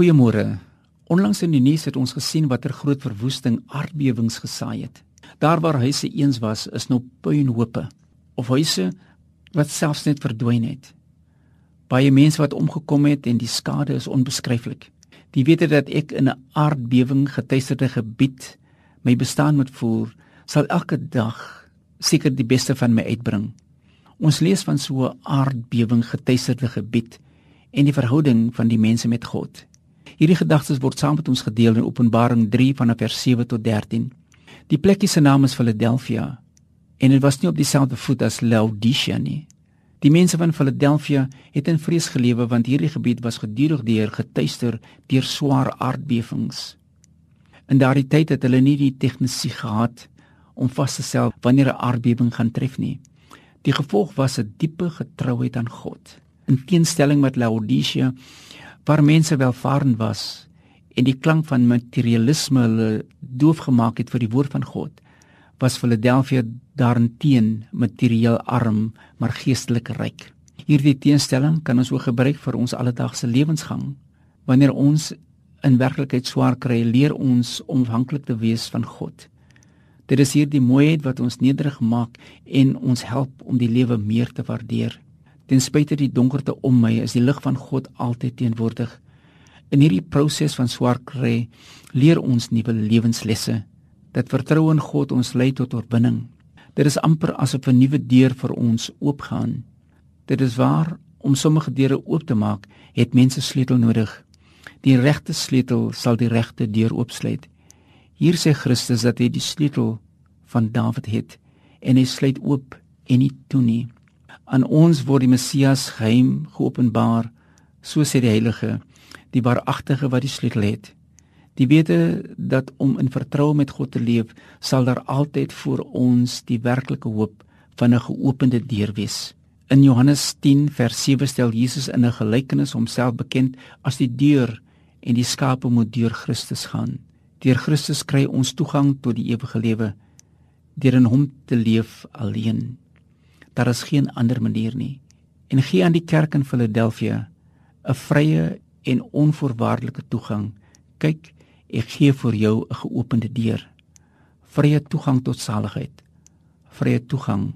Goeiemôre. Onlangs in die nuus het ons gesien watter groot verwoesting aardbewings gesaai het. Daar waar huise eens was, is nou puinhope of huise wat selfs net verdwyn het. Baie mense wat omgekom het en die skade is onbeskryflik. Die wete dat ek in 'n aardbewing getuisterde gebied my bestaan moet voer, sal elke dag seker die beste van my uitbring. Ons lees van so 'n aardbewing getuisterde gebied en die verhouding van die mense met God. Hierdie gedagtes word saam met ons gedeel in Openbaring 3 vanaf vers 7 tot 13. Die plekkie se naam is Philadelphia en dit was nie op dieselfde voet as Laodicea nie. Die mense van Philadelphia het in vrees gelewe want hierdie gebied was gedurig deur getuister deur swaar aardbewings. In daardie tyd het hulle nie die tegnologie gehad om vas te stel wanneer 'n aardbewing gaan tref nie. Die gevolg was 'n diepe getrouheid aan God. In teenstelling met Laodicea waar mense welvarend was en die klank van materialisme hulle doof gemaak het vir die woord van God, was Philadelphia daarteen materieel arm maar geestelik ryk. Hierdie teenstelling kan ons ook gebruik vir ons alledaagse lewensgang. Wanneer ons in werklikheid swaar kry, leer ons om afhanklik te wees van God. Dit is hierdie mooiheid wat ons nederig maak en ons help om die lewe meer te waardeer. Ten spyte die donkerte om my, is die lig van God altyd teenwoordig. In hierdie proses van swaar kry, leer ons nuwe lewenslesse. Dat vertroue in God ons lei tot oorwinning. Dit is amper asof 'n nuwe deur vir ons oopgaan. Dit is waar om sommige deure oop te maak, het mense sleutel nodig. Die regte sleutel sal die regte deur oopsluit. Hier sê Christus dat hy die sleutel van Dawid het en hy sluit oop en nie toe nie. Aan ons word die Messias geheim geopenbaar, so sê die Heilige, die waaragtige wat die sleutel het. Die wete dat om in vertroue met God te leef, sal daar altyd vir ons die werklike hoop van 'n geopende deur wees. In Johannes 10 vers 7 stel Jesus in 'n gelykenis homself bekend as die deur en die skape moet deur Christus gaan. Deur Christus kry ons toegang tot die ewige lewe deur in hom te leef alleen. Daar is geen ander manier nie. En gee aan die kerk in Philadelphia 'n vrye en onvoorwaardelike toegang. Kyk, ek gee vir jou 'n geopende deur. Vrye toegang tot saligheid. Vrye toegang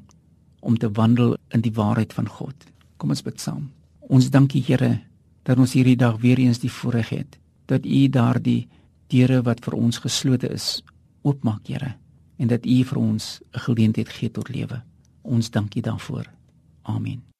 om te wandel in die waarheid van God. Kom ons bid saam. Ons dankie Here dat ons hierdie dag weer eens die voorreg het dat U daardie deure wat vir ons geslote is oopmaak, Here, en dat U vir ons 'n geleentheid gee tot lewe. Ons dankie daarvoor. Amen.